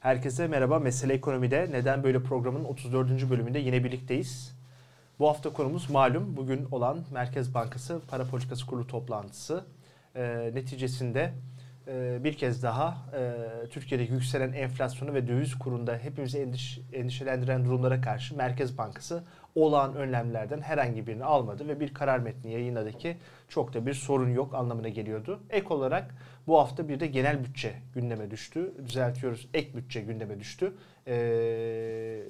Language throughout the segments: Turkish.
Herkese merhaba. Mesele Ekonomi'de Neden Böyle programın 34. bölümünde yine birlikteyiz. Bu hafta konumuz malum bugün olan Merkez Bankası Para Politikası Kurulu toplantısı. Ee, neticesinde e, bir kez daha e, Türkiye'de yükselen enflasyonu ve döviz kurunda hepimizi endiş, endişelendiren durumlara karşı Merkez Bankası olağan önlemlerden herhangi birini almadı ve bir karar metni yayınladı ki çok da bir sorun yok anlamına geliyordu. Ek olarak bu hafta bir de genel bütçe gündeme düştü. Düzeltiyoruz ek bütçe gündeme düştü. Ee,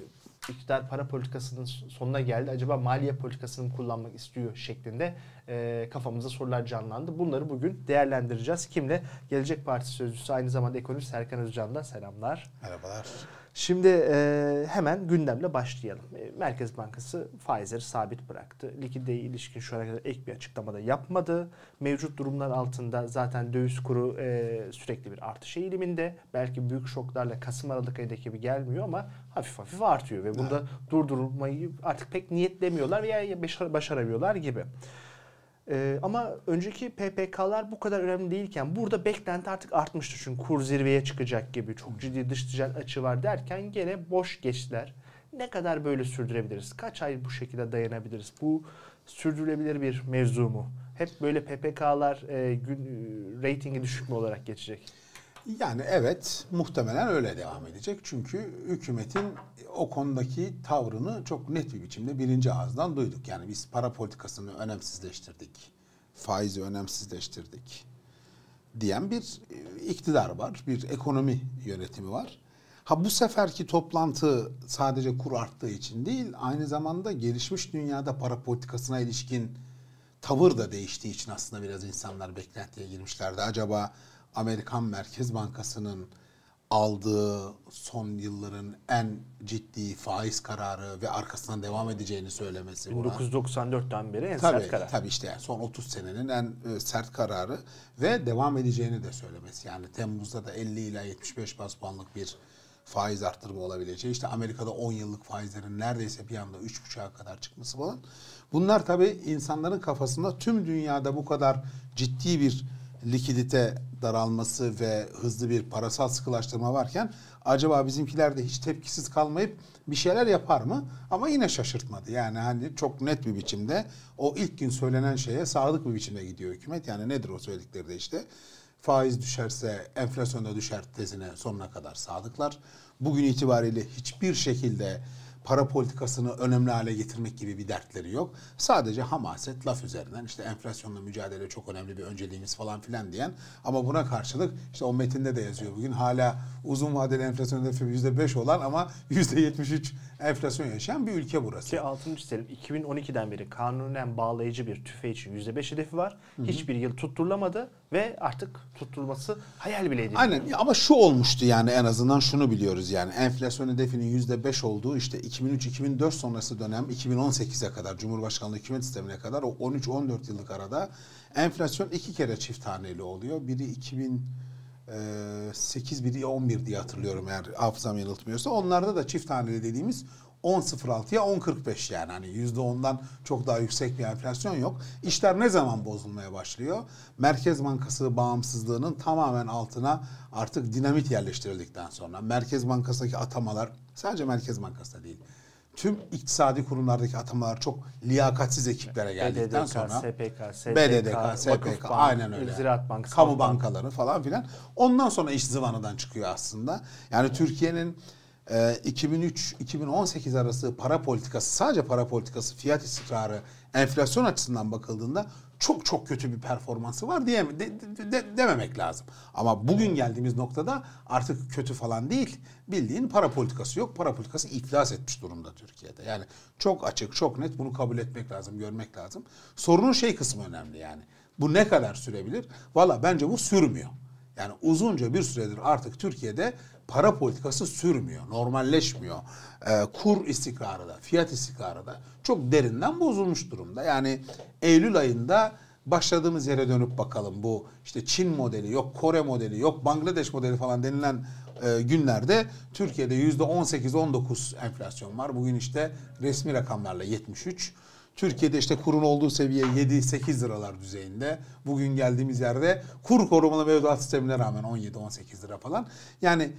iktidar para politikasının sonuna geldi. Acaba maliye politikasını mı kullanmak istiyor şeklinde e, kafamızda sorular canlandı. Bunları bugün değerlendireceğiz. Kimle? Gelecek Partisi Sözcüsü aynı zamanda ekonomist Serkan Özcan'da selamlar. Merhabalar. Şimdi e, hemen gündemle başlayalım. E, Merkez Bankası faizleri sabit bıraktı. Likideye ilişkin şu ana kadar ek bir açıklamada yapmadı. Mevcut durumlar altında zaten döviz kuru e, sürekli bir artış eğiliminde. Belki büyük şoklarla Kasım Aralık ayındaki gibi gelmiyor ama hafif hafif artıyor. Ve bunda evet. durdurmayı artık pek niyetlemiyorlar veya başaramıyorlar gibi. Ee, ama önceki PPK'lar bu kadar önemli değilken burada beklenti artık artmıştı. Çünkü kur zirveye çıkacak gibi çok ciddi dış ticaret açı var derken gene boş geçtiler. Ne kadar böyle sürdürebiliriz? Kaç ay bu şekilde dayanabiliriz? Bu sürdürülebilir bir mevzu mu? Hep böyle PPK'lar e, gün, e, reytingi düşük mü olarak geçecek? Yani evet muhtemelen öyle devam edecek. Çünkü hükümetin o konudaki tavrını çok net bir biçimde birinci ağızdan duyduk. Yani biz para politikasını önemsizleştirdik. Faizi önemsizleştirdik diyen bir e, iktidar var. Bir ekonomi yönetimi var. Ha bu seferki toplantı sadece kur arttığı için değil, aynı zamanda gelişmiş dünyada para politikasına ilişkin tavır da değiştiği için aslında biraz insanlar beklentiye girmişlerdi. Acaba Amerikan Merkez Bankası'nın aldığı son yılların en ciddi faiz kararı ve arkasından devam edeceğini söylemesi. 1994'ten beri en tabii, sert karar. Tabii işte yani son 30 senenin en e, sert kararı ve devam edeceğini de söylemesi. Yani Temmuz'da da 50 ila 75 bas puanlık bir faiz arttırma olabileceği. İşte Amerika'da 10 yıllık faizlerin neredeyse bir anda 3,5'a kadar çıkması falan. Bunlar tabii insanların kafasında tüm dünyada bu kadar ciddi bir likidite daralması ve hızlı bir parasal sıkılaştırma varken acaba bizimkiler de hiç tepkisiz kalmayıp bir şeyler yapar mı? Ama yine şaşırtmadı. Yani hani çok net bir biçimde o ilk gün söylenen şeye sadık bir biçimde gidiyor hükümet. Yani nedir o söyledikleri de işte faiz düşerse enflasyon da düşer tezine sonuna kadar sadıklar. Bugün itibariyle hiçbir şekilde para politikasını önemli hale getirmek gibi bir dertleri yok. Sadece hamaset laf üzerinden işte enflasyonla mücadele çok önemli bir önceliğimiz falan filan diyen ama buna karşılık işte o metinde de yazıyor bugün hala uzun vadeli enflasyon hedefi %5 olan ama %73 enflasyon yaşayan bir ülke burası. Ki altını çizelim 2012'den beri kanunen bağlayıcı bir tüfe için %5 hedefi var. Hı hı. Hiçbir yıl tutturulamadı ve artık tutturulması hayal bile edilmiyor. Aynen ama şu olmuştu yani en azından şunu biliyoruz yani enflasyon hedefinin %5 olduğu işte 2003-2004 sonrası dönem 2018'e kadar Cumhurbaşkanlığı hükümet sistemine kadar o 13-14 yıllık arada enflasyon iki kere çift taneli oluyor. Biri 2000 8 biri 11 diye hatırlıyorum eğer hafızam yanıltmıyorsa. Onlarda da çift taneli dediğimiz 10.06'ya 10.45 yani hani %10'dan çok daha yüksek bir enflasyon yok. İşler ne zaman bozulmaya başlıyor? Merkez Bankası bağımsızlığının tamamen altına artık dinamit yerleştirildikten sonra Merkez Bankası'ndaki atamalar sadece Merkez Bankası değil tüm iktisadi kurumlardaki atamalar çok liyakatsiz ekiplere geldikten BDDK, sonra SPK, SPK, BDDK, SPK Bank, aynen öyle. Ziraat Bankası, kamu bankaları falan filan. Ondan sonra iş zıvanadan çıkıyor aslında. Yani Türkiye'nin 2003-2018 e, arası para politikası sadece para politikası fiyat istikrarı enflasyon açısından bakıldığında çok çok kötü bir performansı var diye de, de, de, dememek lazım. Ama bugün geldiğimiz noktada artık kötü falan değil. Bildiğin para politikası yok. Para politikası iflas etmiş durumda Türkiye'de. Yani çok açık, çok net bunu kabul etmek lazım, görmek lazım. Sorunun şey kısmı önemli yani. Bu ne kadar sürebilir? Valla bence bu sürmüyor. Yani uzunca bir süredir artık Türkiye'de para politikası sürmüyor, normalleşmiyor. Ee, kur istikrarı da, fiyat istikrarı da çok derinden bozulmuş durumda. Yani Eylül ayında başladığımız yere dönüp bakalım bu işte Çin modeli yok Kore modeli yok Bangladeş modeli falan denilen e, günlerde Türkiye'de yüzde 18-19 enflasyon var. Bugün işte resmi rakamlarla 73. Türkiye'de işte kurun olduğu seviye 7-8 liralar düzeyinde. Bugün geldiğimiz yerde kur korumalı mevduat sistemine rağmen 17-18 lira falan. Yani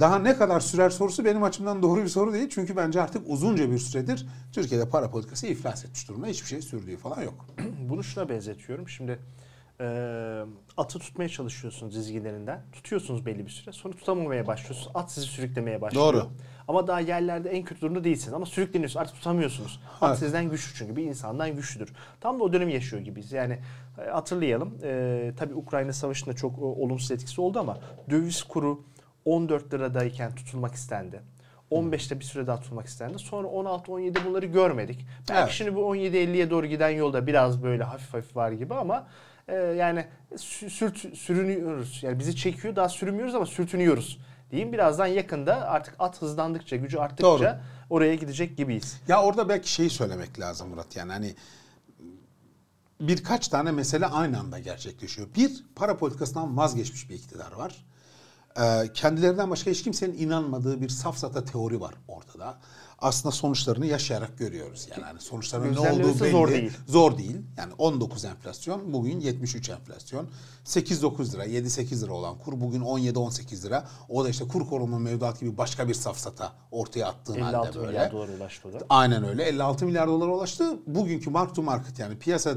Daha ne kadar sürer sorusu benim açımdan doğru bir soru değil. Çünkü bence artık uzunca bir süredir Türkiye'de para politikası iflas etmiş durumda. Hiçbir şey sürdüğü falan yok. Bunu şuna benzetiyorum. Şimdi e, atı tutmaya çalışıyorsunuz dizgilerinden. Tutuyorsunuz belli bir süre. Sonra tutamamaya başlıyorsunuz. At sizi sürüklemeye başlıyor. Doğru. Ama daha yerlerde en kötü durumda değilsiniz. Ama sürükleniyorsunuz. Artık tutamıyorsunuz. At Evet. sizden güçlü çünkü. Bir insandan güçlüdür. Tam da o dönemi yaşıyor gibiyiz. Yani e, hatırlayalım. E, tabii Ukrayna Savaşı'nda çok e, olumsuz etkisi oldu ama döviz kuru 14 liradayken tutulmak istendi. 15'te bir süre daha tutulmak istendi. Sonra 16-17 bunları görmedik. Belki Evet. şimdi bu 17-50'ye doğru giden yolda biraz böyle hafif hafif var gibi ama e, yani sü- sürt, sürünüyoruz. Yani bizi çekiyor daha sürünmüyoruz ama sürtünüyoruz. Diyeyim birazdan yakında artık at hızlandıkça, gücü arttıkça Doğru. oraya gidecek gibiyiz. Ya orada belki şeyi söylemek lazım Murat yani hani birkaç tane mesele aynı anda gerçekleşiyor. Bir, para politikasından vazgeçmiş bir iktidar var. Ee, kendilerinden başka hiç kimsenin inanmadığı bir safsata teori var ortada. Aslında sonuçlarını yaşayarak görüyoruz. Yani hani sonuçlarının ne olduğu belli. zor değil. Zor değil. Yani 19 enflasyon, bugün 73 enflasyon. 8-9 lira, 7-8 lira olan kur bugün 17-18 lira. O da işte kur koruma mevduat gibi başka bir safsata ortaya attığın 56 halde böyle. milyar dolara ulaştı o da. Aynen öyle. 56 milyar dolara ulaştı. Bugünkü mark to market yani piyasa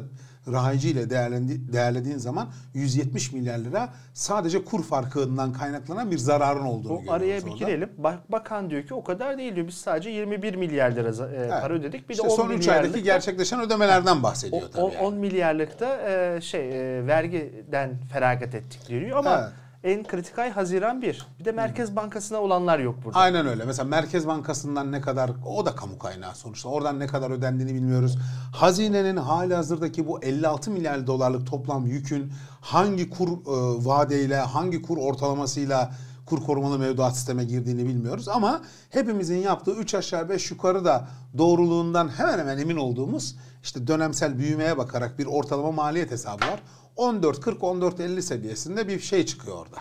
rahici ile değerlendi, değerlediğin zaman 170 milyar lira sadece kur farkından kaynaklanan bir zararın olduğunu O görüyoruz araya bir orada. girelim. Bak- Bakan diyor ki o kadar değil diyor. Biz sadece 21 milyar lira e, para ödedik. Bir İşte de 10 son 3 milyarlık aydaki da- gerçekleşen ödemelerden o- bahsediyor tabii. o- yani. 10 milyarlık da e, şey e, vergiden feragat ettik diyor ama Evet. En kritik ay Haziran 1. Bir de Merkez Bankası'na olanlar yok burada. Aynen öyle. Mesela Merkez Bankası'ndan ne kadar, o da kamu kaynağı sonuçta. Oradan ne kadar ödendiğini bilmiyoruz. Hazinenin hali hazırdaki bu 56 milyar dolarlık toplam yükün hangi kur e, vadeyle, hangi kur ortalamasıyla kur korumalı mevduat sisteme girdiğini bilmiyoruz. Ama hepimizin yaptığı 3 aşağı 5 yukarı da doğruluğundan hemen hemen emin olduğumuz işte dönemsel büyümeye bakarak bir ortalama maliyet hesabı var. 14.40-14.50 seviyesinde bir şey çıkıyor orada.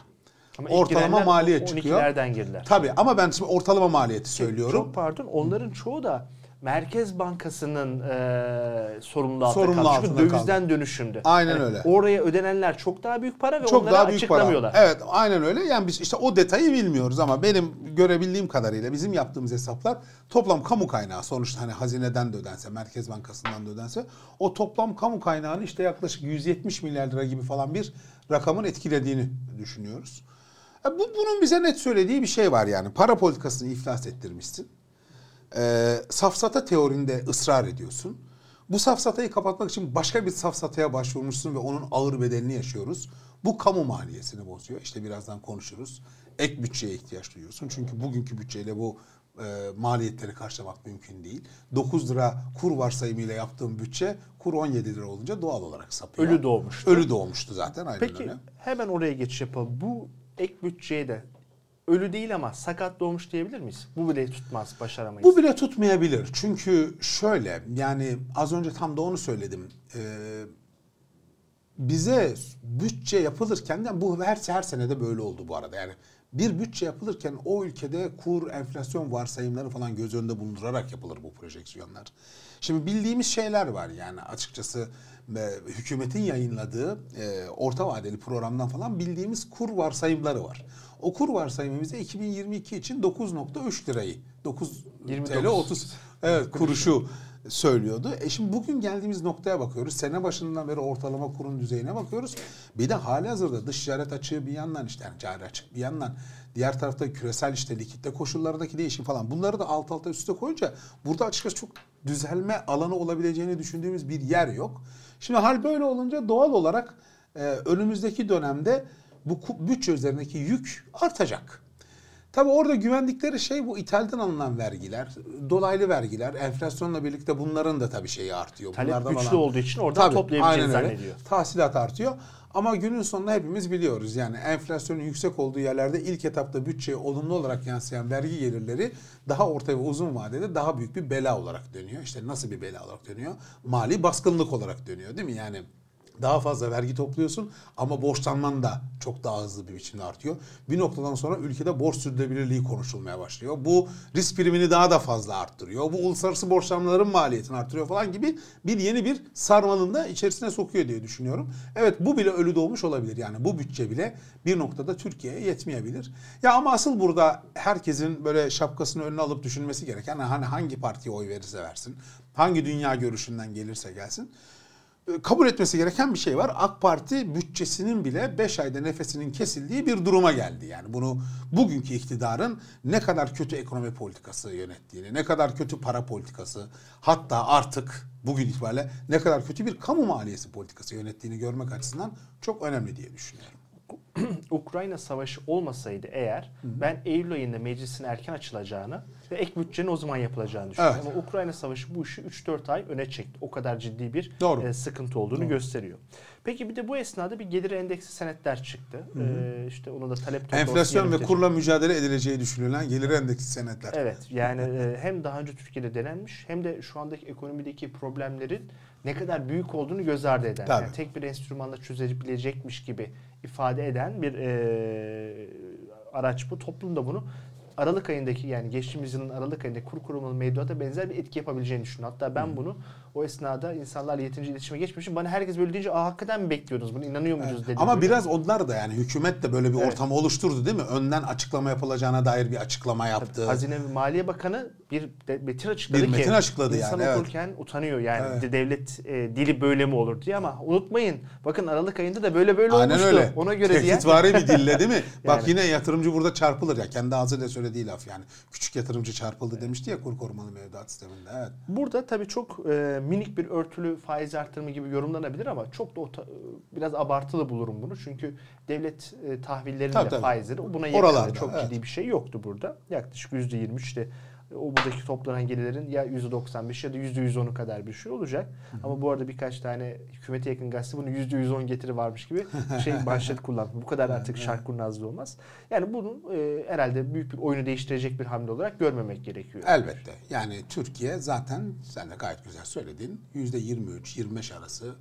Ama ortalama maliyet çıkıyor. 12'lerden girdiler. Tabii ama ben şimdi ortalama maliyeti söylüyorum. Çok pardon. Onların çoğu da Merkez Bankası'nın e, sorumluluğu altında Sorumluluğu kaldı. Çünkü dövizden dönüşümdü. Aynen öyle. Oraya ödenenler çok daha büyük para ve Çok onları daha büyük para. açıklamıyorlar. Evet aynen öyle. Yani biz işte o detayı bilmiyoruz ama benim görebildiğim kadarıyla bizim yaptığımız hesaplar toplam kamu kaynağı sonuçta hani hazineden de ödense, Merkez Bankası'ndan da ödense o toplam kamu kaynağını işte yaklaşık 170 milyar lira gibi falan bir rakamın etkilediğini düşünüyoruz. E bu bunun bize net söylediği bir şey var yani. Para politikasını iflas ettirmişsin. Ee, safsata teorinde ısrar ediyorsun. Bu safsatayı kapatmak için başka bir safsataya başvurmuşsun ve onun ağır bedelini yaşıyoruz. Bu kamu maliyesini bozuyor. İşte birazdan konuşuruz. Ek bütçeye ihtiyaç duyuyorsun. Çünkü bugünkü bütçeyle bu e, maliyetleri karşılamak mümkün değil. 9 lira kur varsayımıyla yaptığım bütçe kur 17 lira olunca doğal olarak sapıyor. Ölü doğmuştu. Ölü doğmuştu zaten aynen Peki öyle. hemen oraya geçiş yapalım. Bu ek bütçeye de ölü değil ama sakat doğmuş diyebilir miyiz? Bu bile tutmaz, başaramayız. Bu bile tutmayabilir. Çünkü şöyle yani az önce tam da onu söyledim. Ee, bize bütçe yapılırken de bu her, her senede böyle oldu bu arada. Yani bir bütçe yapılırken o ülkede kur, enflasyon varsayımları falan göz önünde bulundurarak yapılır bu projeksiyonlar. Şimdi bildiğimiz şeyler var yani açıkçası e, hükümetin yayınladığı e, orta vadeli programdan falan bildiğimiz kur varsayımları var. O kur varsayımı bize 2022 için 9.3 lirayı 9 TL 29. 30 evet kuruşu söylüyordu. E şimdi bugün geldiğimiz noktaya bakıyoruz. Sene başından beri ortalama kurun düzeyine bakıyoruz. Bir de hali hazırda dış ticaret açığı bir yandan işte yani cari açık bir yandan diğer tarafta küresel işte likitte koşullardaki değişim falan. Bunları da alt alta üste koyunca burada açıkçası çok düzelme alanı olabileceğini düşündüğümüz bir yer yok. Şimdi hal böyle olunca doğal olarak e, önümüzdeki dönemde bu bütçe üzerindeki yük artacak. Tabi orada güvendikleri şey bu ithalden alınan vergiler, dolaylı vergiler, enflasyonla birlikte bunların da tabii şeyi artıyor. Talep Bunlardan güçlü alan- olduğu için oradan Tabii, toplayabileceğini zannediyor. Tahsilat artıyor. Ama günün sonunda hepimiz biliyoruz. Yani enflasyonun yüksek olduğu yerlerde ilk etapta bütçeye olumlu olarak yansıyan vergi gelirleri daha orta ve uzun vadede daha büyük bir bela olarak dönüyor. İşte nasıl bir bela olarak dönüyor? Mali baskınlık olarak dönüyor değil mi? Yani daha fazla vergi topluyorsun ama borçlanman da çok daha hızlı bir biçimde artıyor. Bir noktadan sonra ülkede borç sürdürülebilirliği konuşulmaya başlıyor. Bu risk primini daha da fazla arttırıyor. Bu uluslararası borçlanmaların maliyetini arttırıyor falan gibi bir yeni bir sarmalın da içerisine sokuyor diye düşünüyorum. Evet bu bile ölü doğmuş olabilir. Yani bu bütçe bile bir noktada Türkiye'ye yetmeyebilir. Ya ama asıl burada herkesin böyle şapkasını önüne alıp düşünmesi gereken hani hangi partiye oy verirse versin, hangi dünya görüşünden gelirse gelsin kabul etmesi gereken bir şey var. AK Parti bütçesinin bile 5 ayda nefesinin kesildiği bir duruma geldi. Yani bunu bugünkü iktidarın ne kadar kötü ekonomi politikası yönettiğini, ne kadar kötü para politikası, hatta artık bugün itibariyle ne kadar kötü bir kamu maliyesi politikası yönettiğini görmek açısından çok önemli diye düşünüyorum. Ukrayna savaşı olmasaydı eğer Hı-hı. ben Eylül ayında meclisin erken açılacağını ve ek bütçenin o zaman yapılacağını düşünüyorum. Evet. Ama Ukrayna savaşı bu işi 3-4 ay öne çekti. O kadar ciddi bir Doğru. E, sıkıntı olduğunu Doğru. gösteriyor. Peki bir de bu esnada bir gelir endeksi senetler çıktı. Hı Ee, işte onu da talep Enflasyon ve kurla mücadele edileceği düşünülen gelir endeksi senetler. Evet. Yani e, hem daha önce Türkiye'de denenmiş hem de şu andaki ekonomideki problemlerin ne kadar büyük olduğunu göz ardı eden. Yani tek bir enstrümanla çözebilecekmiş gibi ifade eden bir e, araç bu. Toplum da bunu Aralık ayındaki yani geçtiğimiz yılın Aralık ayında kur korumalı mevduata benzer bir etki yapabileceğini düşünüyorum. Hatta ben bunu o esnada insanlarla yeterince iletişime geçmişim. Bana herkes böyle deyince Aa, hakikaten mi bekliyordunuz bunu inanıyor muydunuz evet. dedi. Ama böyle. biraz onlar da yani hükümet de böyle bir evet. ortamı oluşturdu değil mi? Önden açıklama yapılacağına dair bir açıklama yaptı. Tabii, Hazine ve Maliye Bakanı bir metin açıkladı bir ki. metin açıkladı insan yani. okurken evet. utanıyor yani evet. devlet e, dili böyle mi olur diye ama unutmayın bakın Aralık ayında da böyle böyle Aynen olmuştu. Öyle. Ona göre diye. Tehditvari bir dille değil mi? yani. Bak yine yatırımcı burada çarpılır ya. Kendi ağzıyla söylediği laf yani. Küçük yatırımcı çarpıldı evet. demişti ya kur korumalı mevduat sisteminde. Evet. Burada tabii çok e, minik bir örtülü faiz arttırımı gibi yorumlanabilir ama çok da o biraz abartılı bulurum bunu. Çünkü devlet e, tahvillerinin tabii, de tabii. faizleri buna yakın çok evet. ciddi bir şey yoktu burada. Yaklaşık %23 işte o buradaki toplanan gelirlerin ya %95 ya da %110'u kadar bir şey olacak. Hı hı. Ama bu arada birkaç tane hükümete yakın gazete bunu %110 getiri varmış gibi şey manşet kullandı. Bu kadar artık şark kurnazlığı olmaz. Yani bunun e, herhalde büyük bir oyunu değiştirecek bir hamle olarak görmemek gerekiyor. Elbette. Yani Türkiye zaten sen de gayet güzel söyledin. %23-25 arası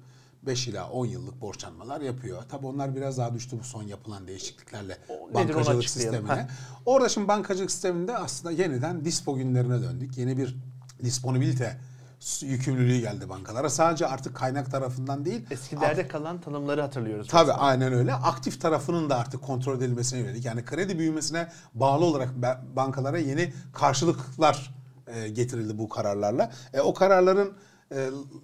5 ila 10 yıllık borçlanmalar yapıyor. Tabii onlar biraz daha düştü bu son yapılan değişikliklerle o, bankacılık sistemine. Orada şimdi bankacılık sisteminde aslında yeniden dispo günlerine döndük. Yeni bir disponibilite yükümlülüğü geldi bankalara. Sadece artık kaynak tarafından değil. Eskilerde kalan tanımları hatırlıyoruz. Tabii mesela. aynen öyle. Aktif tarafının da artık kontrol edilmesine yönelik. Yani kredi büyümesine bağlı olarak bankalara yeni karşılıklar e, getirildi bu kararlarla. E, o kararların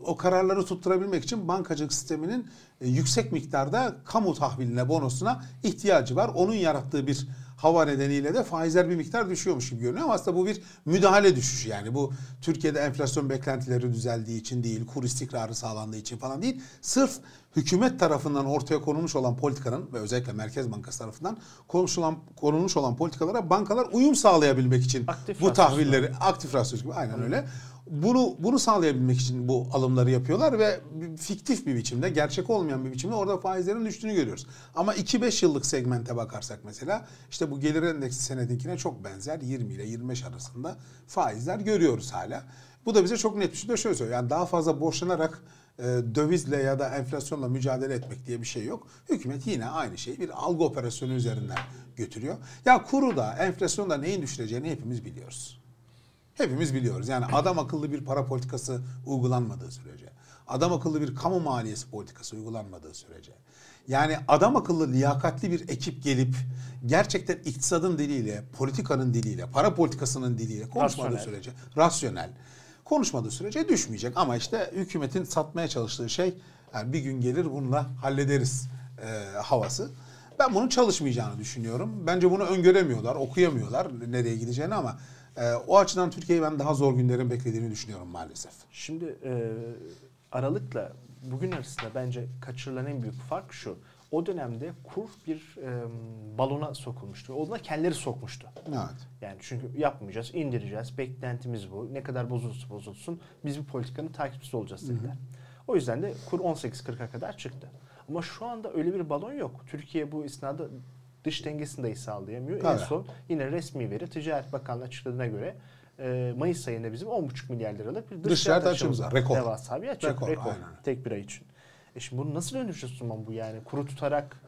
o kararları tutturabilmek için bankacılık sisteminin e, yüksek miktarda kamu tahviline, bonusuna ihtiyacı var. Onun yarattığı bir hava nedeniyle de faizler bir miktar düşüyormuş gibi görünüyor ama aslında bu bir müdahale düşüşü yani bu Türkiye'de enflasyon beklentileri düzeldiği için değil, kur istikrarı sağlandığı için falan değil. Sırf hükümet tarafından ortaya konulmuş olan politikanın ve özellikle Merkez Bankası tarafından konulmuş olan, konulmuş olan politikalara bankalar uyum sağlayabilmek için aktif bu tahvilleri aktif rasyon gibi aynen öyle bunu bunu sağlayabilmek için bu alımları yapıyorlar ve fiktif bir biçimde, gerçek olmayan bir biçimde orada faizlerin düştüğünü görüyoruz. Ama 2-5 yıllık segmente bakarsak mesela işte bu gelir endeksi senedinkine çok benzer 20 ile 25 arasında faizler görüyoruz hala. Bu da bize çok net bir şey şöyle söylüyor. Yani daha fazla borçlanarak e, dövizle ya da enflasyonla mücadele etmek diye bir şey yok. Hükümet yine aynı şeyi bir algı operasyonu üzerinden götürüyor. Ya kuru da enflasyonda neyin düşüreceğini hepimiz biliyoruz. Hepimiz biliyoruz. Yani adam akıllı bir para politikası uygulanmadığı sürece, adam akıllı bir kamu maliyesi politikası uygulanmadığı sürece, yani adam akıllı liyakatli bir ekip gelip gerçekten iktisadın diliyle, politikanın diliyle, para politikasının diliyle konuşmadığı rasyonel. sürece, rasyonel konuşmadığı sürece düşmeyecek. Ama işte hükümetin satmaya çalıştığı şey yani bir gün gelir bununla hallederiz e, havası. Ben bunun çalışmayacağını düşünüyorum. Bence bunu öngöremiyorlar, okuyamıyorlar nereye gideceğini ama e, o açıdan Türkiye'yi ben daha zor günlerin beklediğini düşünüyorum maalesef. Şimdi e, Aralık'la bugün arasında bence kaçırılan en büyük fark şu. O dönemde kur bir e, balona sokulmuştu. Ona kendileri sokmuştu. Evet. Yani çünkü yapmayacağız, indireceğiz. Beklentimiz bu. Ne kadar bozulursa bozulsun biz bu politikanın takipçisi olacağız dediler. Hı hı. O yüzden de kur 18.40'a kadar çıktı. Ama şu anda öyle bir balon yok. Türkiye bu isnada dış dengesini dahi sağlayamıyor. Tabii. En son yine resmi veri Ticaret Bakanlığı açıkladığına göre e, Mayıs ayında bizim 10,5 milyar liralık bir dış, dış ticaret açığımız var. Rekor. Devasa bir açık. Rekor. rekor tek bir ay için. E şimdi bunu nasıl zaman bu yani? Kuru tutarak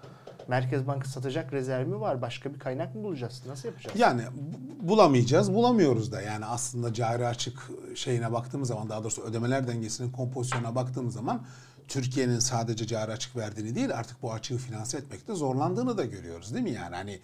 Merkez Bankası satacak rezerv mi var? Başka bir kaynak mı bulacağız? Nasıl yapacağız? Yani bu- bulamayacağız, bulamıyoruz da. Yani aslında cari açık şeyine baktığımız zaman, daha doğrusu ödemeler dengesinin kompozisyonuna baktığımız zaman Türkiye'nin sadece cari açık verdiğini değil, artık bu açığı finanse etmekte zorlandığını da görüyoruz değil mi? Yani hani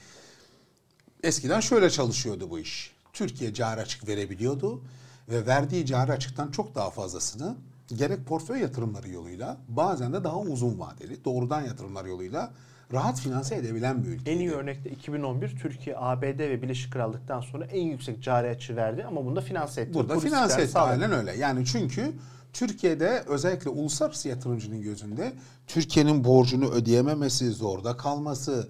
eskiden şöyle çalışıyordu bu iş. Türkiye cari açık verebiliyordu ve verdiği cari açıktan çok daha fazlasını gerek portföy yatırımları yoluyla bazen de daha uzun vadeli doğrudan yatırımlar yoluyla rahat finanse edebilen bir ülke. En iyi örnekte 2011 Türkiye, ABD ve Birleşik Krallık'tan sonra en yüksek cari açığı verdi ama bunu da finanse etti. Burada finanse etti sağladı. aynen öyle. Yani çünkü Türkiye'de özellikle uluslararası yatırımcının gözünde Türkiye'nin borcunu ödeyememesi, zorda kalması,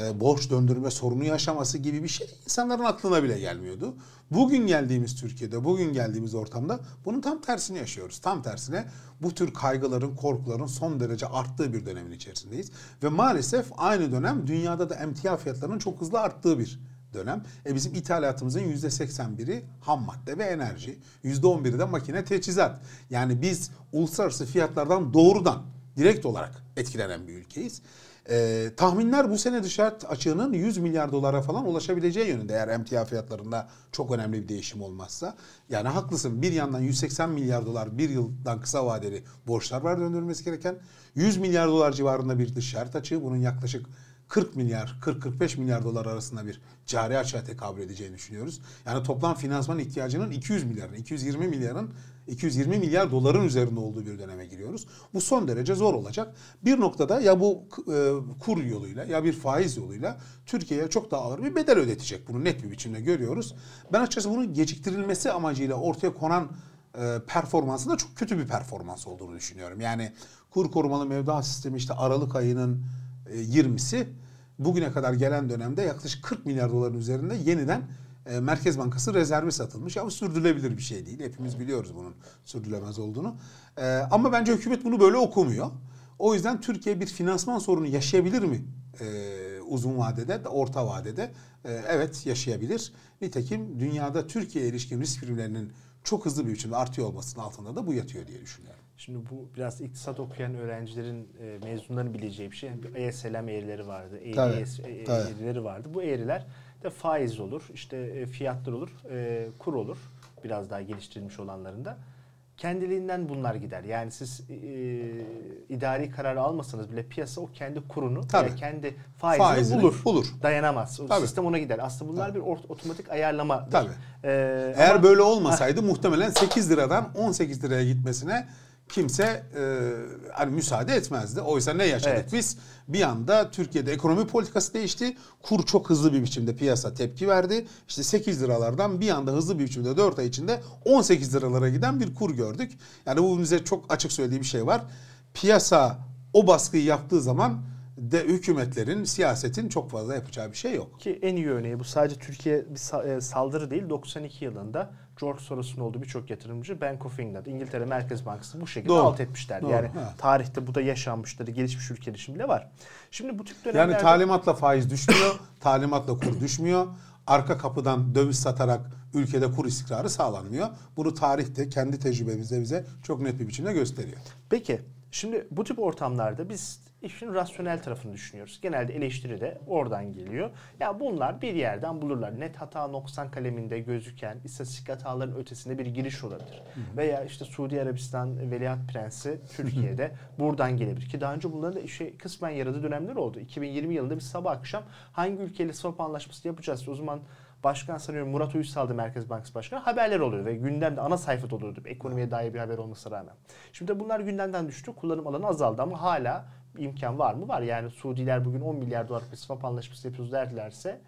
e, borç döndürme sorunu yaşaması gibi bir şey insanların aklına bile gelmiyordu. Bugün geldiğimiz Türkiye'de, bugün geldiğimiz ortamda bunun tam tersini yaşıyoruz. Tam tersine bu tür kaygıların, korkuların son derece arttığı bir dönemin içerisindeyiz. Ve maalesef aynı dönem dünyada da emtia fiyatlarının çok hızlı arttığı bir dönem. E bizim ithalatımızın %81'i ham madde ve enerji. %11'i de makine teçhizat. Yani biz uluslararası fiyatlardan doğrudan, direkt olarak etkilenen bir ülkeyiz. E, tahminler bu sene dışarı açığının 100 milyar dolara falan ulaşabileceği yönünde eğer emtia fiyatlarında çok önemli bir değişim olmazsa. Yani haklısın bir yandan 180 milyar dolar bir yıldan kısa vadeli borçlar var döndürülmesi gereken. 100 milyar dolar civarında bir dışarı açığı bunun yaklaşık 40 milyar, 40-45 milyar dolar arasında bir cari açığa tekabül edeceğini düşünüyoruz. Yani toplam finansman ihtiyacının 200 milyarın, 220 milyarın, 220 milyar doların üzerinde olduğu bir döneme giriyoruz. Bu son derece zor olacak. Bir noktada ya bu e, kur yoluyla ya bir faiz yoluyla Türkiye'ye çok daha ağır bir bedel ödetecek. Bunu net bir biçimde görüyoruz. Ben açıkçası bunun geciktirilmesi amacıyla ortaya konan e, performansın da çok kötü bir performans olduğunu düşünüyorum. Yani kur korumalı mevduat sistemi işte Aralık ayının e, 20'si bugüne kadar gelen dönemde yaklaşık 40 milyar doların üzerinde yeniden e, Merkez Bankası rezervi satılmış. Ama sürdürülebilir bir şey değil. Hepimiz biliyoruz bunun sürdürülemez olduğunu. E, ama bence hükümet bunu böyle okumuyor. O yüzden Türkiye bir finansman sorunu yaşayabilir mi? E, uzun vadede, orta vadede e, evet yaşayabilir. Nitekim dünyada Türkiye'ye ilişkin risk primlerinin çok hızlı bir biçimde artıyor olmasının altında da bu yatıyor diye düşünüyorum. Şimdi bu biraz iktisat okuyan öğrencilerin e, mezunların bileceği bir şey. Bir ESLM eğrileri vardı. Tabii, EDS e, tabii. eğrileri vardı. Bu eğriler de faiz olur, işte e, fiyatlar olur, e, kur olur. Biraz daha geliştirilmiş olanlarında. Kendiliğinden bunlar gider. Yani siz e, idari karar almasanız bile piyasa o kendi kurunu Tabii. veya kendi faizini, Faizini bulur. bulur. Dayanamaz. O Tabii. sistem ona gider. Aslında bunlar bir ort- otomatik ayarlamadır. Tabii. E, Eğer ama- böyle olmasaydı muhtemelen 8 liradan 18 liraya gitmesine kimse e, hani müsaade etmezdi. Oysa ne yaşadık Evet. biz? Bir anda Türkiye'de ekonomi politikası değişti. Kur çok hızlı bir biçimde piyasa tepki verdi. İşte 8 liralardan bir anda hızlı bir biçimde 4 ay içinde 18 liralara giden bir kur gördük. Yani bu bize çok açık söylediği bir şey var. Piyasa o baskıyı yaptığı zaman de hükümetlerin, siyasetin çok fazla yapacağı bir şey yok. Ki en iyi örneği bu sadece Türkiye bir e, saldırı değil. 92 yılında George Soros'un olduğu birçok yatırımcı Bank of England, İngiltere Merkez Bankası bu şekilde Doğru. alt etmişler. Doğru, Yani evet. tarihte bu da yaşanmıştır. Gelişmiş ülkeler için bile var. Şimdi bu tip dönemlerde... Yani talimatla faiz düşmüyor, talimatla kur düşmüyor. Arka kapıdan döviz satarak ülkede kur istikrarı sağlanmıyor. Bunu tarihte kendi tecrübemizde bize çok net bir biçimde gösteriyor. Peki şimdi bu tip ortamlarda biz işin rasyonel tarafını düşünüyoruz. Genelde eleştiri de oradan geliyor. Ya bunlar bir yerden bulurlar. Net hata noksan kaleminde gözüken istatistik hataların ötesinde bir giriş olabilir. Veya işte Suudi Arabistan Veliaht Prensi Türkiye'de buradan gelebilir. Ki daha önce bunların da şey, kısmen yaradığı dönemler oldu. 2020 yılında biz sabah akşam hangi ülkeyle swap anlaşması yapacağız? O zaman Başkan sanıyorum Murat Uysal'dı Merkez Bankası Başkanı. Haberler oluyor ve gündemde ana sayfada oluyordu. Ekonomiye dair bir haber olmasına rağmen. Şimdi bunlar gündemden düştü. Kullanım alanı azaldı ama hala imkan var mı? Var. Yani Suudiler bugün 10 milyar dolarlık bir swap anlaşması yapıyoruz derlerse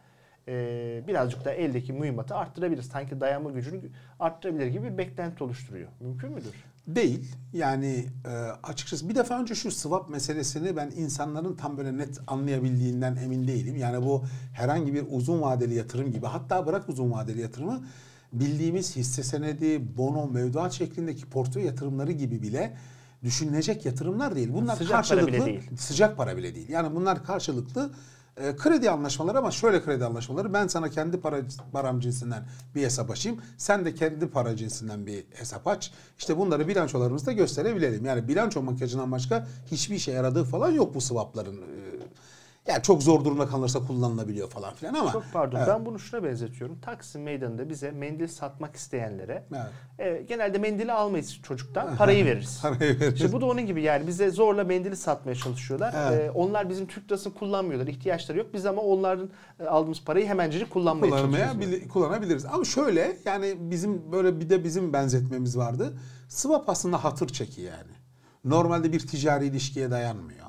e, birazcık da eldeki mühimmatı arttırabilir. Sanki dayanma gücünü arttırabilir gibi bir beklenti oluşturuyor. Mümkün müdür? Değil. Yani e, açıkçası bir defa önce şu swap meselesini ben insanların tam böyle net anlayabildiğinden emin değilim. Yani bu herhangi bir uzun vadeli yatırım gibi hatta bırak uzun vadeli yatırımı bildiğimiz hisse senedi, bono, mevduat şeklindeki portföy yatırımları gibi bile düşünülecek yatırımlar değil. Bunlar Sıcak para karşılıklı bile değil. sıcak para bile değil. Yani bunlar karşılıklı E, kredi anlaşmaları ama şöyle kredi anlaşmaları. Ben sana kendi para param cinsinden bir hesap açayım. Sen de kendi para cinsinden bir hesap aç. İşte bunları bilançolarımızda gösterebilelim. Yani bilanço makyajından başka hiçbir işe yaradığı falan yok bu swapların. E, yani çok zor durumda kalırsa kullanılabiliyor falan filan ama. Çok pardon. Evet. Ben bunu şuna benzetiyorum. Taksim Meydanı'nda bize mendil satmak isteyenlere Evet. e, genelde mendili almayız çocuktan, parayı veririz. Parayı veririz. İşte bu da onun gibi yani bize zorla mendili satmaya çalışıyorlar. Evet. E, onlar bizim Türk lirasını kullanmıyorlar. ihtiyaçları yok. Biz ama onların e, aldığımız parayı hemencecik kullanmaya kullanmaya bili- kullanabiliriz. Ama şöyle yani bizim böyle bir de bizim benzetmemiz vardı. Swap aslında hatır çeki yani. Normalde bir ticari ilişkiye dayanmıyor.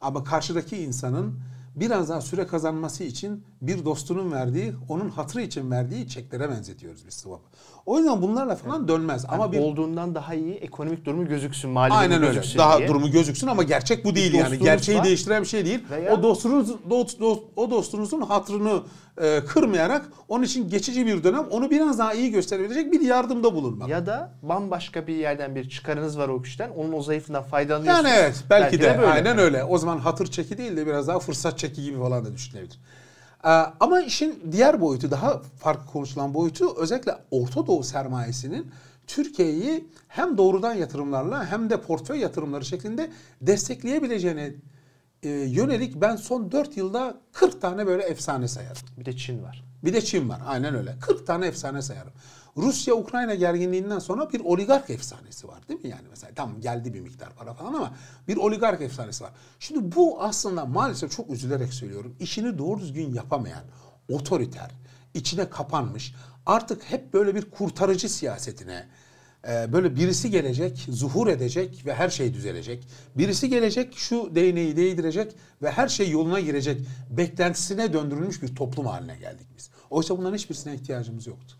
Ama karşıdaki insanın biraz daha süre kazanması için bir dostunun verdiği, onun hatırı için verdiği çeklere benzetiyoruz biz swap'ı. O yüzden bunlarla falan dönmez. Ama Yani bir olduğundan daha iyi ekonomik durumu gözüksün, mali Aynen durumu öyle. gözüksün Daha diye. durumu gözüksün ama gerçek bu değil yani. dostluğunuz Gerçeği var. değiştiren bir şey değil. Veya- O dostunuz dost, dost- o dostunuzun hatırını e, kırmayarak onun için geçici bir dönem onu biraz daha iyi gösterebilecek bir yardımda bulunmak. Ya da bambaşka bir yerden bir çıkarınız var o kişiden. Onun o zayıfından faydalanıyorsunuz. Yani evet belki, de, böyle. aynen öyle. O zaman hatır çeki değil de biraz daha fırsat çeki gibi falan da düşünülebilir. Ee, ama işin diğer boyutu daha farklı konuşulan boyutu özellikle Orta Doğu sermayesinin Türkiye'yi hem doğrudan yatırımlarla hem de portföy yatırımları şeklinde destekleyebileceğine e, yönelik ben son 4 yılda 40 tane böyle efsane sayarım. Bir de Çin var. Bir de Çin var. Aynen öyle. 40 tane efsane sayarım. Rusya-Ukrayna gerginliğinden sonra bir oligark efsanesi var değil mi? Yani mesela tamam geldi bir miktar para falan ama bir oligark efsanesi var. Şimdi bu aslında maalesef çok üzülerek söylüyorum. işini doğru düzgün yapamayan, otoriter, içine kapanmış, artık hep böyle bir kurtarıcı siyasetine, e, böyle birisi gelecek, zuhur edecek ve her şey düzelecek. Birisi gelecek, şu değneği değdirecek ve her şey yoluna girecek beklentisine döndürülmüş bir toplum haline geldik biz. Oysa bunların hiçbirisine ihtiyacımız yoktu.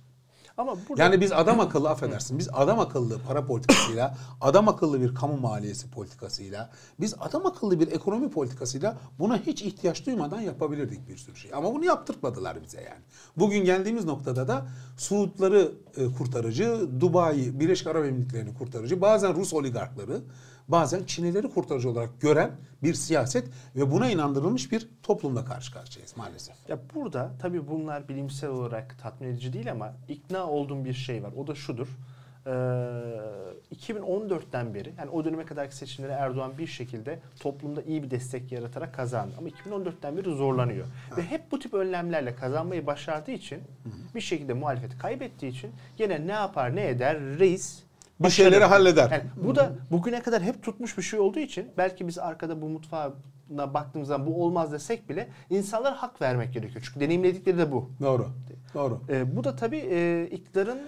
Ama burada Yani biz adam akıllı affedersin. Biz adam akıllı para politikasıyla, adam akıllı bir kamu maliyesi politikasıyla, biz adam akıllı bir ekonomi politikasıyla buna hiç ihtiyaç duymadan yapabilirdik bir sürü şey. Ama bunu yaptırtmadılar bize yani. Bugün geldiğimiz noktada da Suudları e, kurtarıcı, Dubai, Birleşik Arap Emirlikleri'ni kurtarıcı, bazen Rus oligarkları, bazen Çinlileri kurtarıcı olarak gören bir siyaset ve buna inandırılmış bir toplumla karşı karşıyayız maalesef. Ya burada tabii bunlar bilimsel olarak tatmin edici değil ama ikna olduğum bir şey var. O da şudur. Ee, 2014'ten beri yani o döneme kadarki seçimleri Erdoğan bir şekilde toplumda iyi bir destek yaratarak kazandı. Ama 2014'ten beri zorlanıyor. Ve hep bu tip önlemlerle kazanmayı başardığı için bir şekilde muhalefeti kaybettiği için gene ne yapar ne eder reis Bir şeyleri halleder. Yani bu da bugüne kadar hep tutmuş bir şey olduğu için belki biz arkada bu mutfağına baktığımız zaman bu olmaz desek bile insanlara hak vermek gerekiyor. Çünkü deneyimledikleri de bu. Doğru. Doğru. Ee, bu da tabii e, iktidarın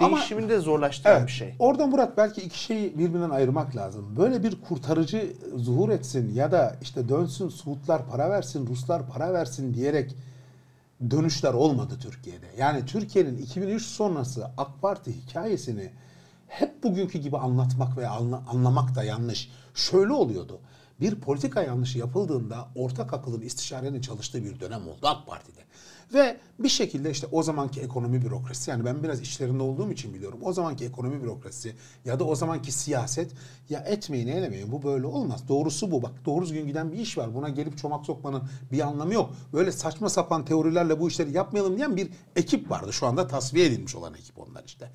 değişimini de zorlaştıran Evet. bir şey. Orada Murat belki iki şeyi birbirinden ayırmak lazım. Böyle bir kurtarıcı zuhur etsin ya da işte dönsün Suudlar para versin, Ruslar para versin diyerek dönüşler olmadı Türkiye'de. Yani Türkiye'nin 2003 sonrası AK Parti hikayesini hep bugünkü gibi anlatmak veya anla- anlamak da yanlış. Şöyle oluyordu. Bir politika yanlışı yapıldığında ortak akılın istişarenin çalıştığı bir dönem oldu AK Parti'de. Ve bir şekilde işte o zamanki ekonomi bürokrasisi yani ben biraz işlerinde olduğum için biliyorum. O zamanki ekonomi bürokrasisi ya da o zamanki siyaset ya etmeyin eylemeyin bu böyle olmaz. Doğrusu bu bak doğru düzgün giden bir iş var. Buna gelip çomak sokmanın bir anlamı yok. Böyle saçma sapan teorilerle bu işleri yapmayalım diyen bir ekip vardı. Şu anda tasfiye edilmiş olan ekip onlar işte.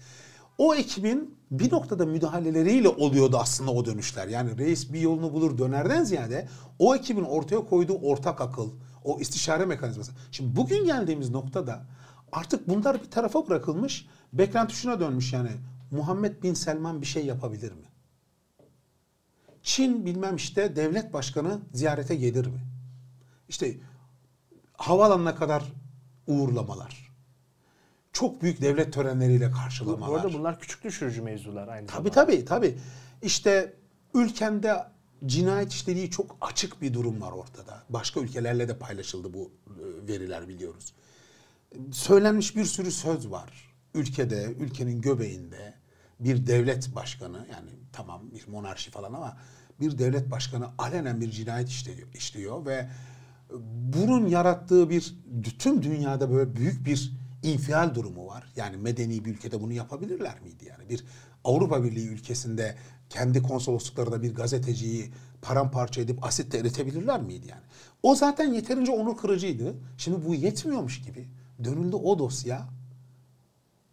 O ekibin bir noktada müdahaleleriyle oluyordu aslında o dönüşler. Yani reis bir yolunu bulur dönerden ziyade o ekibin ortaya koyduğu ortak akıl, o istişare mekanizması. Şimdi bugün geldiğimiz noktada artık bunlar bir tarafa bırakılmış. Beklenti şuna dönmüş yani. Muhammed Bin Selman bir şey yapabilir mi? Çin bilmem işte devlet başkanı ziyarete gelir mi? İşte havaalanına kadar uğurlamalar. Çok büyük devlet törenleriyle karşılamalar. bu arada bunlar küçük düşürücü mevzular aynı Tabii zamanda. tabii tabii. İşte ülkende cinayet işlediği çok açık bir durum var ortada. Başka ülkelerle de paylaşıldı bu e, veriler biliyoruz. Söylenmiş bir sürü söz var. Ülkede, ülkenin göbeğinde bir devlet başkanı yani tamam bir monarşi falan ama bir devlet başkanı alenen bir cinayet işliyor, işliyor ve bunun yarattığı bir tüm dünyada böyle büyük bir infial durumu var. Yani medeni bir ülkede bunu yapabilirler miydi yani? Bir Avrupa Birliği ülkesinde kendi konsolosluklarında bir gazeteciyi paramparça edip asitle eritebilirler miydi yani? O zaten yeterince onur kırıcıydı. Şimdi bu yetmiyormuş gibi dönüldü o dosya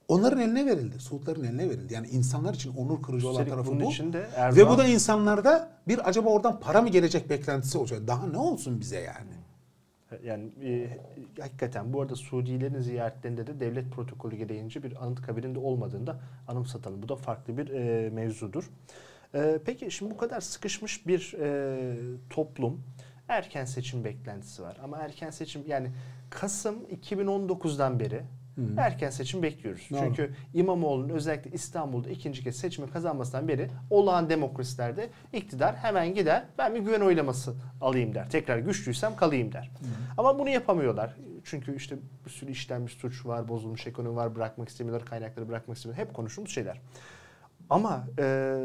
onların eline verildi. Suudların eline verildi. Yani insanlar için onur kırıcı olan Üstelik tarafı bunun bu. için de Ve Erdoğan- bu da insanlarda bir acaba oradan para mı gelecek beklentisi olacak. Daha ne olsun bize yani? Yani e, hakikaten bu arada Suudilerin ziyaretlerinde de devlet protokolü gereğince bir anıtkabirinde olmadığını da anımsatalım. Bu da farklı bir e, mevzudur. E, peki şimdi bu kadar sıkışmış bir e, toplum erken seçim beklentisi var. Ama erken seçim yani Kasım 2019'dan beri erken seçim bekliyoruz. Doğru. Çünkü İmamoğlu'nun özellikle İstanbul'da ikinci kez seçimi kazanmasından beri olağan demokrasilerde iktidar hemen gider ben bir güven oylaması alayım der. Tekrar güçlüysem kalayım der. Ama bunu yapamıyorlar. Çünkü işte bir sürü işlenmiş suç var, bozulmuş ekonomi var, bırakmak istemiyorlar, kaynakları bırakmak istemiyorlar. Hep konuştuğumuz şeyler. Ama e,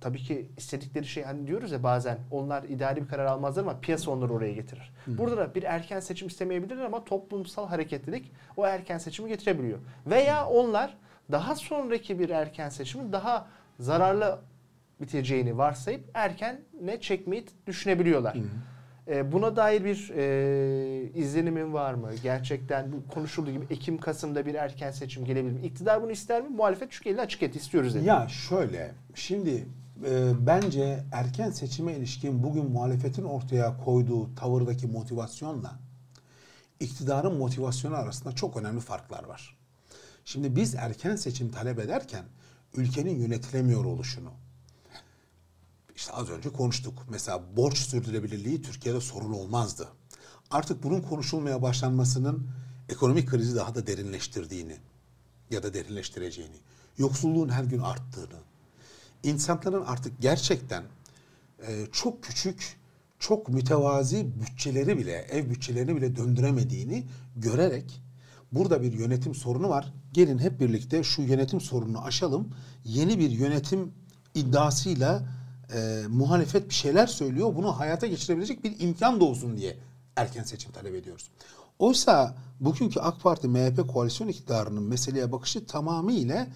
tabii ki istedikleri şey hani diyoruz ya bazen onlar idari bir karar almazlar ama piyasa onları oraya getirir. Burada da bir erken seçim istemeyebilirler ama toplumsal hareketlilik o erken seçimi getirebiliyor. Veya onlar daha sonraki bir erken seçimi daha zararlı biteceğini varsayıp erken ne çekmeyi düşünebiliyorlar. E, buna dair bir e, izlenimin var mı? Gerçekten bu konuşulduğu gibi Ekim Kasım'da bir erken seçim gelebilir mi? İktidar bunu ister mi? Muhalefet çünkü elini açık et istiyoruz dedi. Ya şöyle, şimdi e, bence erken seçime ilişkin bugün muhalefetin ortaya koyduğu tavırdaki motivasyonla iktidarın motivasyonu arasında çok önemli farklar var. Şimdi biz erken seçim talep ederken ülkenin yönetilemiyor oluşunu, işte az önce konuştuk. Mesela borç sürdürülebilirliği Türkiye'de sorun olmazdı. Artık bunun konuşulmaya başlanmasının ekonomik krizi daha da derinleştirdiğini ya da derinleştireceğini, yoksulluğun her gün arttığını, insanların artık gerçekten e, çok küçük, çok mütevazi bütçeleri bile, ev bütçelerini bile döndüremediğini görerek burada bir yönetim sorunu var. Gelin hep birlikte şu yönetim sorununu aşalım. Yeni bir yönetim iddiasıyla e, muhalefet bir şeyler söylüyor. Bunu hayata geçirebilecek bir imkan doğsun diye erken seçim talep ediyoruz. Oysa bugünkü AK Parti MHP koalisyon iktidarının meseleye bakışı tamamıyla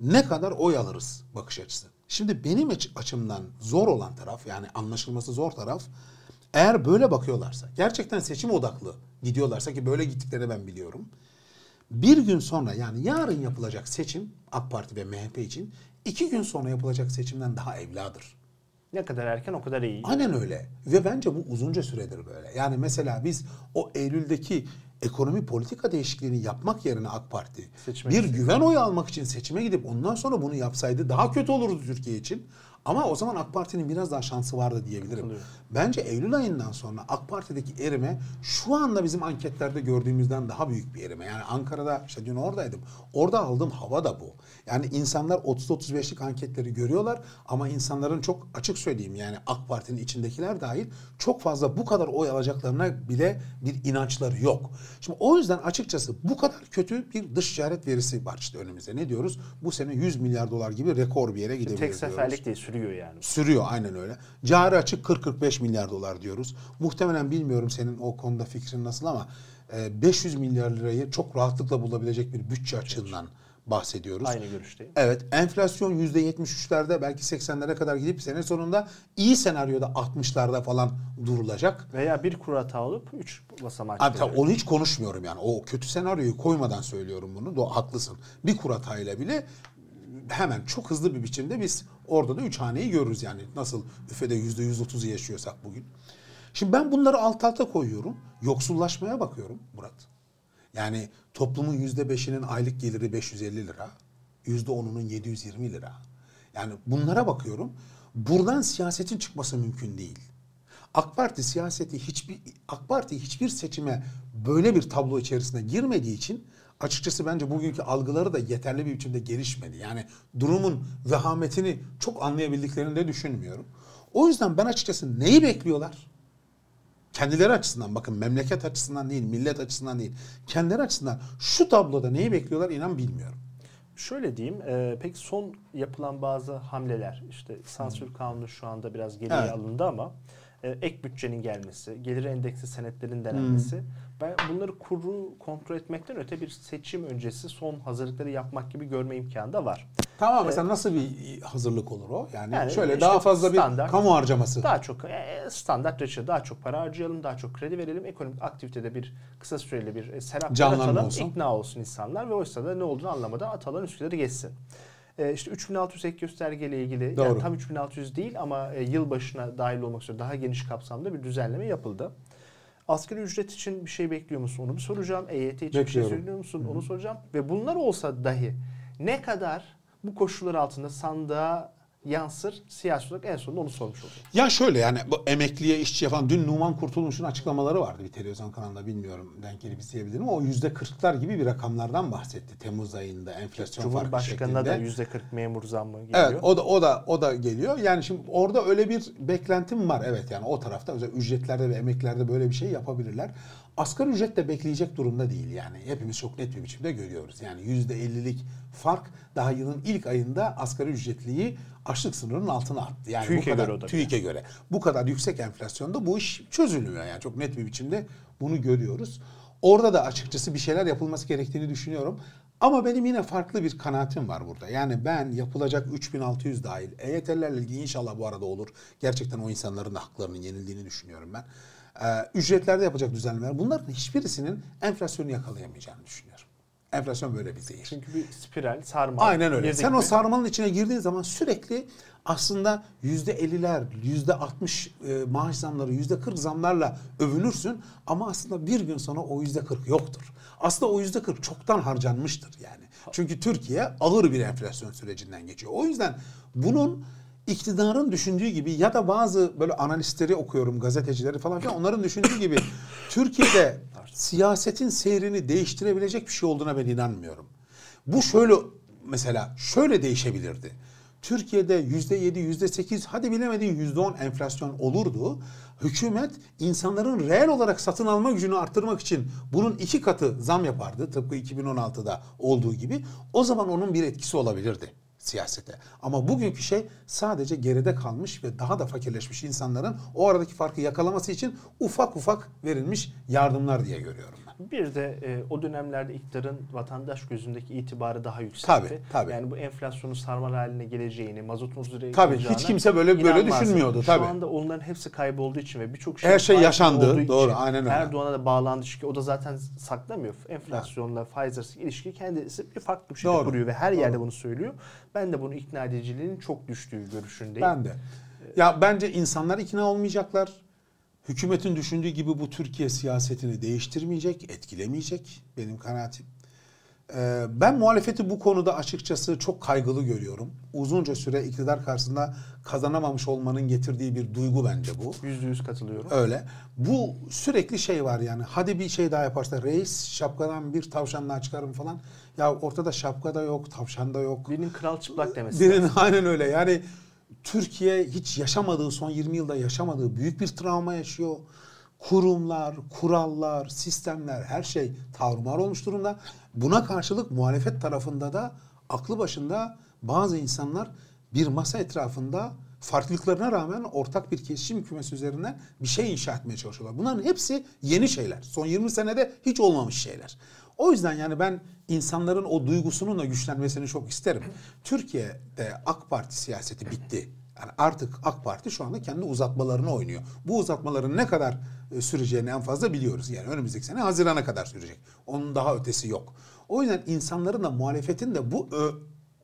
ne kadar oy alırız bakış açısı. Şimdi benim aç- açımdan zor olan taraf yani anlaşılması zor taraf eğer böyle bakıyorlarsa gerçekten seçim odaklı gidiyorlarsa ki böyle gittiklerini ben biliyorum. Bir gün sonra yani yarın yapılacak seçim AK Parti ve MHP için iki gün sonra yapılacak seçimden daha evladır. Ne kadar erken o kadar iyi. Aynen öyle. Ve bence bu uzunca süredir böyle. Yani mesela biz o Eylül'deki ekonomi politika değişikliğini yapmak yerine AK Parti Seçime bir gitseydi. güven oyu almak için seçime gidip ondan sonra bunu yapsaydı daha kötü olurdu Türkiye için. Ama o zaman AK Parti'nin biraz daha şansı vardı diyebilirim. Bence Eylül ayından sonra AK Parti'deki erime şu anda bizim anketlerde gördüğümüzden daha büyük bir erime. Yani Ankara'da işte dün oradaydım. Orada aldığım hava da bu. Yani insanlar 30-35'lik anketleri görüyorlar ama insanların çok açık söyleyeyim yani AK Parti'nin içindekiler dahil çok fazla bu kadar oy alacaklarına bile bir inançları yok. Şimdi o yüzden açıkçası bu kadar kötü bir dış ticaret verisi var işte önümüzde. Ne diyoruz? Bu sene 100 milyar dolar gibi rekor bir yere gidebilir Tek diyoruz. seferlik değil sürüyor yani. Sürüyor aynen öyle. Cari açık 40-45 milyar dolar diyoruz. Muhtemelen bilmiyorum senin o konuda fikrin nasıl ama e, 500 milyar lirayı çok rahatlıkla bulabilecek bir bütçe açığından bahsediyoruz. Aynı görüşteyim. Evet enflasyon %73'lerde belki 80'lere kadar gidip sene sonunda iyi senaryoda 60'larda falan durulacak. Veya bir kur hata olup 3 basamak. Abi tabii onu hiç konuşmuyorum yani. O kötü senaryoyu koymadan söylüyorum bunu. Do- haklısın. Bir kur hatayla bile hemen çok hızlı bir biçimde biz orada da üç haneyi görürüz yani. Nasıl üfede yüzde yüz otuzu yaşıyorsak bugün. Şimdi ben bunları alt alta koyuyorum. Yoksullaşmaya bakıyorum Murat. Yani toplumun yüzde beşinin aylık geliri 550 lira. Yüzde onunun 720 lira. Yani bunlara bakıyorum. Buradan siyasetin çıkması mümkün değil. AK Parti siyaseti hiçbir AK Parti hiçbir seçime böyle bir tablo içerisine girmediği için açıkçası bence bugünkü algıları da yeterli bir biçimde gelişmedi. Yani durumun vehametini çok anlayabildiklerini de düşünmüyorum. O yüzden ben açıkçası neyi bekliyorlar? Kendileri açısından bakın memleket açısından değil, millet açısından değil. Kendileri açısından şu tabloda neyi bekliyorlar inan bilmiyorum. Şöyle diyeyim, e, peki son yapılan bazı hamleler, işte sansür kanunu şu anda biraz geriye Evet. alındı ama ek bütçenin gelmesi, gelir endeksi senetlerin denenmesi. Hmm. Ben bunları kuru kontrol etmekten öte bir seçim öncesi son hazırlıkları yapmak gibi görme imkanı da var. Tamam mesela nasıl bir hazırlık olur o? Yani, yani şöyle işte daha fazla standart, bir kamu harcaması. Daha çok e, standart reçete, daha çok para harcayalım, daha çok kredi verelim. Ekonomik aktivitede bir kısa süreli bir serap atalım, olsun. ikna olsun insanlar ve oysa da ne olduğunu anlamadan atalım üstleri geçsin. E, işte 3600 ek göstergeyle ilgili Doğru. yani tam 3600 değil ama e, yıl başına dahil olmak üzere daha geniş kapsamda bir düzenleme yapıldı. Asgari ücret için bir şey bekliyor musun? Onu mu soracağım? EYT için Bekliyorum. bir şey söylüyor musun? Hı-hı. Onu soracağım. Ve bunlar olsa dahi ne kadar bu koşullar altında sandığa yansır siyasi olarak en sonunda onu sormuş olacağım. Ya şöyle yani bu emekliye işçiye falan dün Numan Kurtulmuş'un açıklamaları vardı bir televizyon kanalında bilmiyorum denk gelip izleyebilirim o yüzde kırklar gibi bir rakamlardan bahsetti Temmuz ayında enflasyon Cumhurbaşkanı'na da yüzde kırk memur zammı geliyor. Evet o da o da o da geliyor. Yani şimdi orada öyle bir beklentim var evet yani o tarafta özellikle ücretlerde ve emeklilerde böyle bir şey yapabilirler. Asgari ücret de bekleyecek durumda değil yani. Hepimiz çok net bir biçimde görüyoruz. Yani yüzde 50'lik fark daha yılın ilk ayında asgari ücretliyi açlık sınırının altına attı. Yani TÜİK'e bu kadar, göre. TÜİK'e göre. Bu kadar yüksek enflasyonda bu iş çözülmüyor yani. Çok net bir biçimde bunu görüyoruz. Orada da açıkçası bir şeyler yapılması gerektiğini düşünüyorum. Ama benim yine farklı bir kanaatim var burada. Yani ben yapılacak 3600 dahil EYT'lerle ilgili inşallah bu arada olur. Gerçekten o insanların da haklarının yenildiğini düşünüyorum ben. Ee, ücretlerde yapacak düzenlemeler bunların hiçbirisinin enflasyonu yakalayamayacağını düşünüyorum. Enflasyon böyle bir zehir. Çünkü bir spiral, sarmal. Aynen öyle. Sen mi? o sarmalın içine girdiğin zaman sürekli aslında yüzde elliler, yüzde altmış e, maaş zamları, yüzde kırk zamlarla övünürsün ama aslında bir gün sonra o yüzde kırk yoktur. Aslında o yüzde kırk çoktan harcanmıştır yani. Çünkü Türkiye ağır bir enflasyon sürecinden geçiyor. O yüzden bunun iktidarın düşündüğü gibi ya da bazı böyle analistleri okuyorum, gazetecileri falan filan onların düşündüğü gibi Türkiye'de siyasetin seyrini değiştirebilecek bir şey olduğuna ben inanmıyorum. Bu şöyle mesela şöyle değişebilirdi. Türkiye'de yüzde yedi, yüzde sekiz, hadi bilemediğin yüzde on enflasyon olurdu. Hükümet insanların reel olarak satın alma gücünü arttırmak için bunun iki katı zam yapardı. Tıpkı 2016'da olduğu gibi. O zaman onun bir etkisi olabilirdi siyasete. Ama bugünkü şey sadece geride kalmış ve daha da fakirleşmiş insanların o aradaki farkı yakalaması için ufak ufak verilmiş yardımlar diye görüyorum. Bir de e, o dönemlerde iktidarın vatandaş gözündeki itibarı daha yüksekti. Tabii, tabii. Yani bu enflasyonun sarmal haline geleceğini, mazotun üzere Tabii hiç kimse böyle böyle düşünmüyordu Şu tabii. anda onların hepsi kaybolduğu için ve birçok şey her şey yaşandı. Doğru, aynen öyle. Erdoğan'a da bağlandı çünkü o da zaten saklamıyor. Enflasyonla evet. faiz arası ilişki kendisi bir farklı bir şey kuruyor ve her Doğru. yerde bunu söylüyor. Ben de bunu ikna ediciliğinin çok düştüğü görüşündeyim. Ben de. Ya bence insanlar ikna olmayacaklar Hükümetin düşündüğü gibi bu Türkiye siyasetini değiştirmeyecek, etkilemeyecek benim kanaatim. Ee, ben muhalefeti bu konuda açıkçası çok kaygılı görüyorum. Uzunca süre iktidar karşısında kazanamamış olmanın getirdiği bir duygu bence bu. Yüzde yüz katılıyorum. Öyle. Bu sürekli şey var yani. Hadi bir şey daha yaparsa reis şapkadan bir tavşan daha çıkarım falan. Ya ortada şapka da yok, tavşan da yok. Birinin kral çıplak demesi. Birinin aynen öyle. Yani Türkiye hiç yaşamadığı, son 20 yılda yaşamadığı büyük bir travma yaşıyor. Kurumlar, kurallar, sistemler her şey tarumar olmuş durumda. Buna karşılık muhalefet tarafında da aklı başında bazı insanlar bir masa etrafında farklılıklarına rağmen ortak bir kesişim kümesi üzerinden bir şey inşa etmeye çalışıyorlar. Bunların hepsi yeni şeyler. Son 20 senede hiç olmamış şeyler. O yüzden yani ben insanların o duygusunun da güçlenmesini çok isterim. Türkiye'de AK Parti siyaseti bitti. Yani artık AK Parti şu anda kendi uzatmalarını oynuyor. Bu uzatmaların ne kadar e, süreceğini en fazla biliyoruz. Yani önümüzdeki sene Haziran'a kadar sürecek. Onun daha ötesi yok. O yüzden insanların da muhalefetin de bu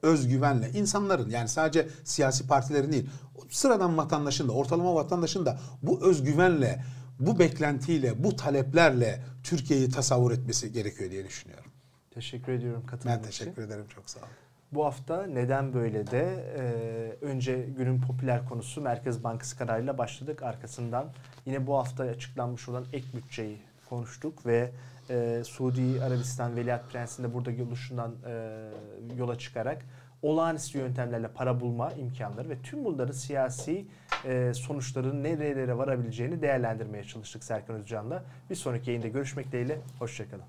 özgüvenle insanların yani sadece siyasi partilerin değil sıradan vatandaşın da ortalama vatandaşın da bu özgüvenle bu beklentiyle bu taleplerle Türkiye'yi tasavvur etmesi gerekiyor diye düşünüyorum. Teşekkür ediyorum için. Ben teşekkür ederim çok sağ olun. Bu hafta neden böyle de e, önce günün popüler konusu Merkez Bankası kararıyla başladık. Arkasından yine bu hafta açıklanmış olan ek bütçeyi konuştuk ve e, Suudi Arabistan Veliaht Prensi'nde burada oluşundan e, yola çıkarak olağanüstü yöntemlerle para bulma imkanları ve tüm bunların siyasi e, sonuçların nerelere varabileceğini değerlendirmeye çalıştık Serkan Özcan'la. Bir sonraki yayında görüşmek dileğiyle. Hoşçakalın.